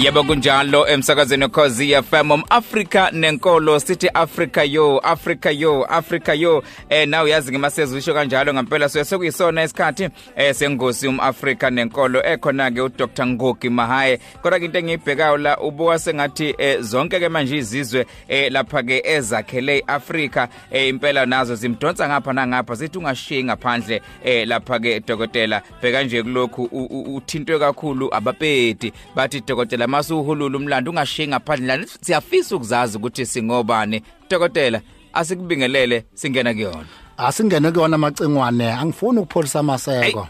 yebo kunjalo emsakazweni cause FM umAfrica nenkolo sithi Africa yo Africa yo Africa yo. Eh nawe yazi ngemasezwe isho kanjalo ngempela so sekuyisona isikhathi eh sengosi umAfrica nenkolo. Ekhona ke uDr. Ngogi Mahaye kodwa into engiyibhekayo la ubuka sengathi eh, zonke ke manje izizwe eh, lapha ke ezakhele iAfrica eh, impela nazo zimdonsa ngapha nangapha zithi ungashiyi ngaphandle eh, lapha ke dokotela. Bheka nje kulokhu uthintwe kakhulu abapedi bathi dokotela masuhulula umlando ungashiyi ngaphandle la siyafisa ukuzazi ukuthi singobani. Dokotela asikubingelele singena kuyona. Asingene kuyona amacingwane angifuni ukupholisa amaseko.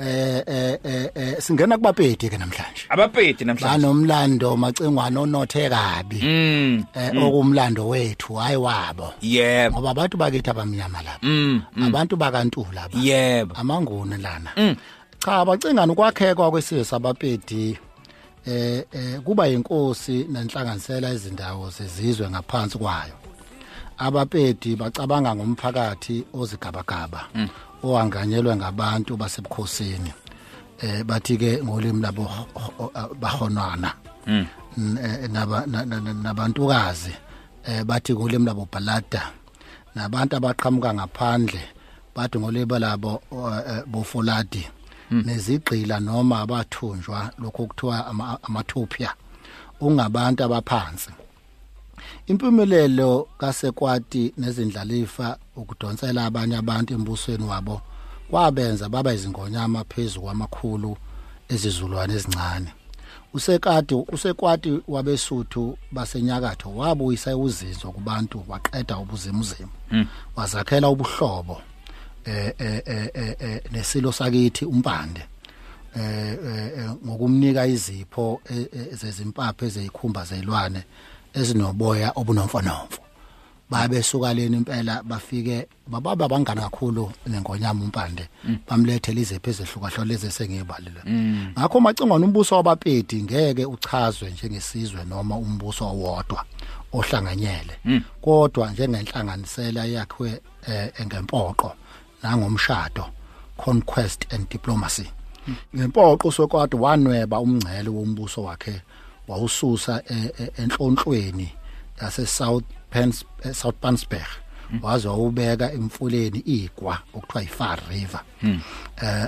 Eh eh eh singena kubapedi ke namhlanje. Abapedi namhlanje. Banomlando macingwane onothe kabi. Mm eh okumlando wethu hayi wabo. Yebo. Ngoba abantu bakithi abamnyama lapha mm abantu bakantula lapha yebo. Amanguni lana. Mm. cha bacingana ukwakhekwa kwesizwe sabapedi. Eh eh kuba inkosi nenhlanganisela izindawo zezizwe ngaphansi kwayo. Abapedi bacabanga ngomphakathi ozigabagaba owanganyelwe ngabantu basebukhosini. Eh bathi ke ngolimi labo bahonwana. Mm. eh, naba- na- na- na- nabantukazi. Eh bathi ngolimi labo balada. Nabantu abaqhamuka ngaphandle bathi ngolimi labo eh, bofoladi. Nezigqila noma abathunjwa lokho kuthiwa ama- amathupha ungabantu abaphansi. Impumelelo kasekwati nezindlalifa ukudonsela abanye abantu embusweni wabo kwabenza baba izingonyama phezulu kwamakhulu ezizulwane ezincane. Usekade usekwati wabesuthu basenyakatho wabuyisa uzinzo kubantu waqeda ubuzimuzimu wazakhela ubuhlobo. Eh eh eh eh, eh, nesilo sakithi umpande eh ngokumnika izipho zezimpaphe ezikhumba zelwane ezinoboya obunomfonomfo babesuka leni impela bafike bababa bangana kakhulu nengonyama umpande bamlethele izipho ezehlukahlukene lezi sengiyibalile ngakho macingwana umbuso wabapedi ngeke uchazwe njengesizwe noma umbuso owodwa ohlanganyele. Kodwa njengenhlanganisela yakhe ngempoqo nangomshado conquest and diplomacy. Ngempoqo sokwade wanweba umngcele wombuso wakhe wawususa eh, eh, enhlonhlweni yase South Pens South Pansberg. Waze wawubeka emfuleni igwa okuthiwa iFar River. Eh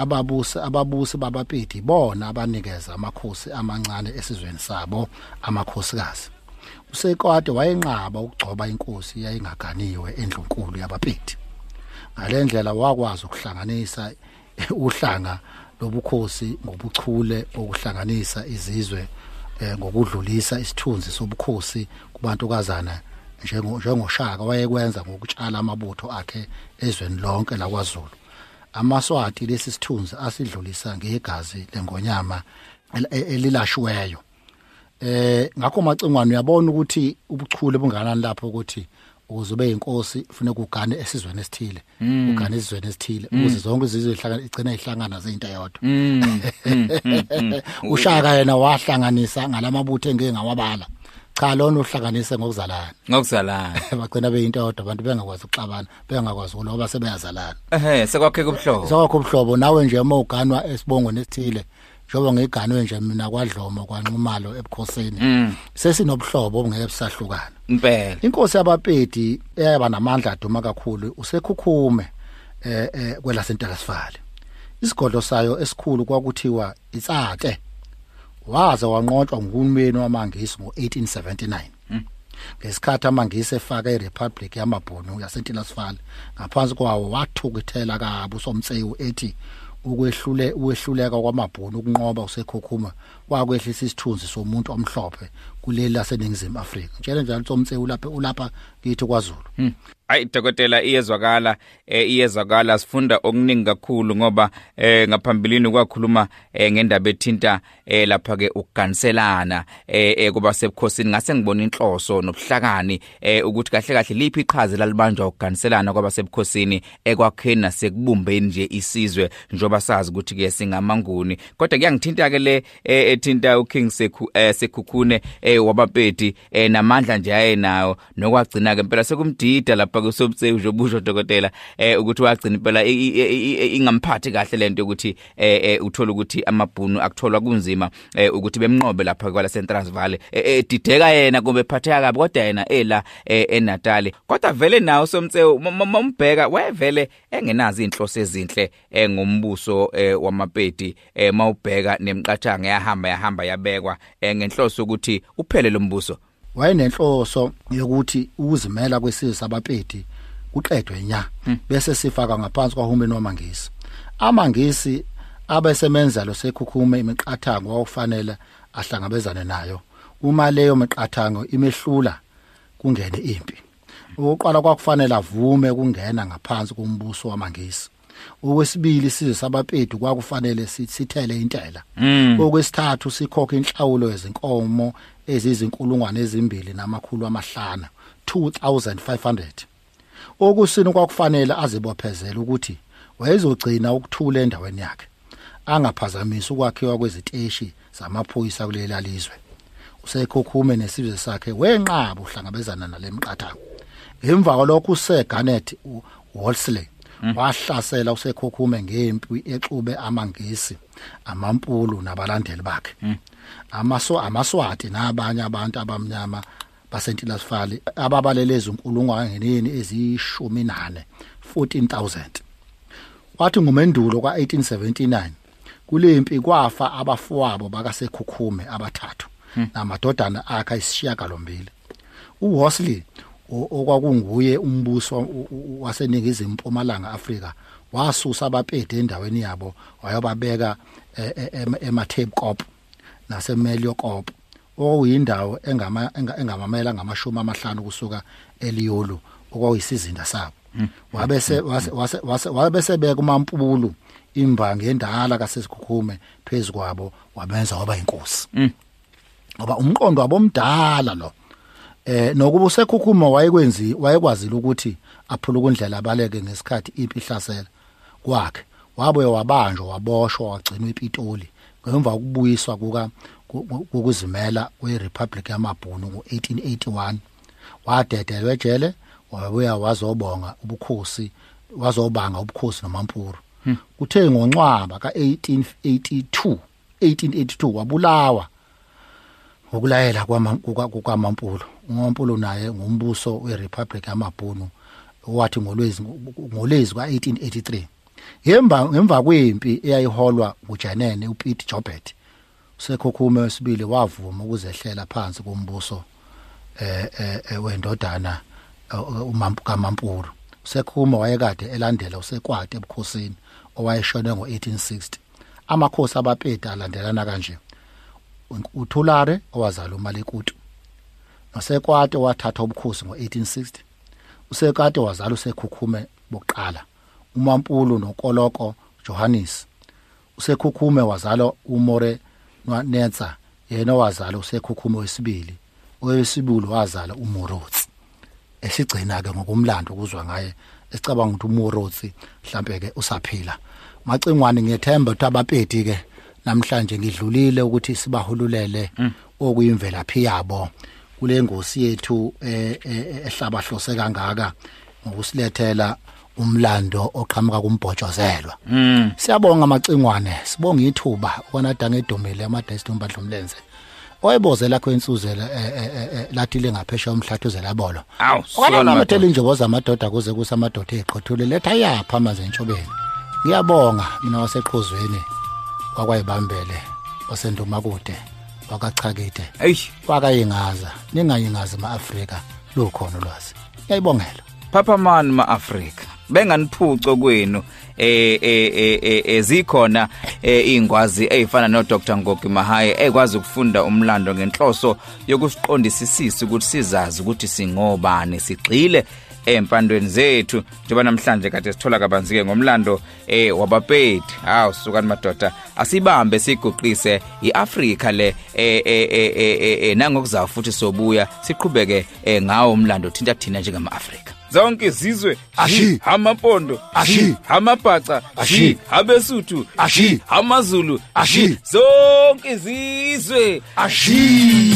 ababusi ababusi babapedi bona abanikeza amakhosi amancane esizweni sabo amakhosikazi. Usekwade wayenqaba ukugcoba inkosi yayingaganiwe endlunkulu yabapedi. Ngalendlela wakwazi ukuhlanganisa uhlanga lobukhosi ngobuchule okuhlanganisa izizwe eh, ngokudlulisa isithunzi sobukhosi kubantukazana njengo njengoshaka wayekwenza ngokutshala amabutho akhe ezweni lonke lakwaZulu. Amaswati lesi sithunzi asidlulisa ngegazi lengonyama el- elilashiweyo eh ngakho macingwane uyabona ukuthi ubuchule bunganani lapho ukuthi ukuze ube inkosi kufanele ugane esizweni esithile ugane esizweni esithile ukuze zonke izizwe zihlangana igcina ihlangana zeinto eyodwa. Ushaka yena wahlanganisa ngalamabutho engeke ngawabala. Cha lona uhlanganise ngokuzalana. Ngokuzalana. Bagcina beyinto eyodwa abantu bengakwazi ukuxabana bengakwazi ukuloba sebeyazalana ehe sekwakhe kubuhlobo sawakho ubuhlobo nawe nje uma uganwa esibongweni esithile njengoba ngiganwe nje mina kwadlomo kwanxumalo ebukhosini Mm. sesinobuhlobo obungeke busahlukana. Impela. Inkosi yabapedi eyaba namandla aduma kakhulu usekhukhume eh eh kwelasentakasifale isigodlo sayo esikhulu kwakuthiwa itsake waza wanqotshwa nguhulumeni wamangisi ngo1879 ngesikhathi amangisi efaka iRepublic yamabhunu yasentinasifale ngaphansi kwawo wathukithela kabi usomtsewu ethi ukwehlule ukwehluleka kwamabhunu ukunqoba usekhukhuma kwakwehlisa isithunzi somuntu omhlophe. Kuleli laseningizimu Afrika. Ngitshela njalo somtsewu lapha ulapha kithi kwaZulu. Hayi dokotela iyezwakala eh, iyezwakala. Sifunda okuningi kakhulu ngoba eh, ngaphambilini kwakhuluma eh, ngendaba ethinta eh, lapha ke ukuganiselana eh, eh, kuba sebukhosini ngase ngibona inhloso nobuhlakani eh, ukuthi kahle kahle liphi iqhaza lalibanjwa ukuganiselana kwaba sebukhosini ekwakheni nasekubumbeni nje isizwe njoba sazi ukuthi ke singamanguni. Kodwa kuyangithinta ke le eh, ethinta uKing Sekhu eh, Sekhukhune eh, eh wabapeti eh namandla nje ayenayo nokwagcina ke impela sekumdida lapha kusobutse ujobusho dokotela eh ukuthi wagcina impela ingamphathi kahle lento ukuthi eh uthola ukuthi amabhunu akutholwa kunzima eh ukuthi bemnqobe lapha kwala Central Valley. Edideka yena kumbe phatheka kabi kodwa yena ela eNatal kodwa vele nawo somtse umbheka wayevele engenazi inhloso ezinhle engumbuso wamapeti mawubheka nemqathanga yahamba yahamba yabekwa ngenhloso ukuthi uphele lo mbuso. Wayenenhloso yokuthi ukuzimela kwesizwe sabapeti kuqedwe nya bese sifaka ngaphansi kwahulumeni wamangisi. Amangisi abesemenza lo sekhukhuma imiqathango okufanele ahlangabezane nayo. Uma leyo miqathango imehlula kungene impi. Oqala kwakufanele avume kungena ngaphansi kombuso wamangisi. Okwesibili sizwe sabapeti kwakufanele sithele intela. Okwesithathu sikhokhe inhlawulo yezinkomo ezizinkulungwane ezimbili namakhulu amahlanu 2500 okusini kwakufanele azibophezela ukuthi wayezogcina ukuthula endaweni yakhe angaphazamisa ukwakhiwa kweziteshi zamaphoyisa kuleli lizwe. Usekhokhume nesizwe sakhe wenqaba uhlangabezana nalemqathango emva kwalokho uSeganet Wolseley wahlasela usekhokhume ngempi exube amangisi amampulu nabalandeli bakhe. Amaso amaswati nabanye abantu abamnyama basentilafali ababaleleza unkulungwane ngenini ezishumi nane 14000 wathi ngumendulo kwa1879 kulempi kwafa abafowabo bakasekhukhume abathathu namadodana akhe isishiyagalombili uWosley okwakunguye umbuso waseningizimu mpumalanga Afrika wasusa abapede endaweni yabo wayobabeka emaTape Kop naseMelio Kop okuyindawo engama engamamela ngamashumi amahlanu kusuka eLiolo okwayisizinda sabo. Wabese wabese beka uMampulu imbangi endala kaSesikhukhume phezukwabo wabenza waba inkosi ngoba umqondo wabomdala lo. Eh nokuba usekhukhuma wayekwenzi wayekwazile ukuthi aphula ukundlela abaleke ngesikhathi impi ihlasela. Kwakhe wabuye wabanjwa waboshwa wagcinwa ePitoli. Ngemva kokubuyiswa kuka ukuzimela kweRepublic yamabhunu ngo1881 wadedelwa ejele wabuya wazobonga ubukhosi wazobanga ubukhosi noMampuru. Kuthe ngoncwaba ka1882 1882 wabulawa. Ngokulayela kwamampulu uMampulu naye ngumbuso weRepublic yamabhunu owathi ngolwezi ngolezi ka1883 ngemva ngemva kwempi eyayiholwa nguJanene uPete Jobert usekhokhume wesibili wavuma ukuzehlela phansi kombuso eh eh wendodana umampu kaMampuru usekhuma wayekade elandela usekwade ebukhosini owayeshone ngo1860 amakhosi abapedi alandelana kanje. uThulare owazala uMalekutu nosekwate wathatha ubukhosi ngo1860 usekade wazala usekhukhume bokuqala uMampulu noKoloko Johannes. Usekhukhume wazala uMore Nenza yena wazala usekhukhume wesibili owesibulu wazala uMorotsi. Esigcina ke ngokumlando kuzwa ngaye esicabanga ukuthi uMorotsi mhlambe ke usaphila. Macingwane ngiyethemba ukuthi abapeti ke namhlanje ngidlulile ukuthi sibahululele okuyimvelaphi yabo. Kule ngosi yethu ehlaba hlose kangaka ngokusilethela umlando oqhamuka kumbhotshozelwa siyabonga amacingwane sibonga ithuba. Ukwanadanga edumile amadestin badlumlenze oyibozela kwensuzela lathi lengaphesha umhlathuzela yabolo okana ngamathela injobo zamadoda kuze kusamadoda eqothule letha yapha amanzi entshobeni ngiyabonga mina waseqhuzweni. Kwakwayibambele wasendumakude wakachakide hey wakayingaza ningayingazi maAfrika lukhona ulwazi. Ngiyayibongela. Papa man maAfrika? Benganiphuco kwenu eh eh ezikhona izingwazi ezifana no Dr Ngogi Mahaye ekwazi ukufunda umlando ngenhloso yokusiqondisisisa ukuthi sizazi ukuthi singobani sigxile empandweni zethu njengoba namhlanje kade sithola kabanzi-ke ngomlando eh wabapedi hawu sukani madoda asibambe siguqise i-afrika le eh eh eh nangokuzayo futhi sobuya siqhubeke ngawo umlando thinta thina njengama-afrika zonke izizwe Ashi. amapondo Ashi. amabhaca Ashi. abesuthu Ashi. amazulu Ashi. zonke izizwe ashi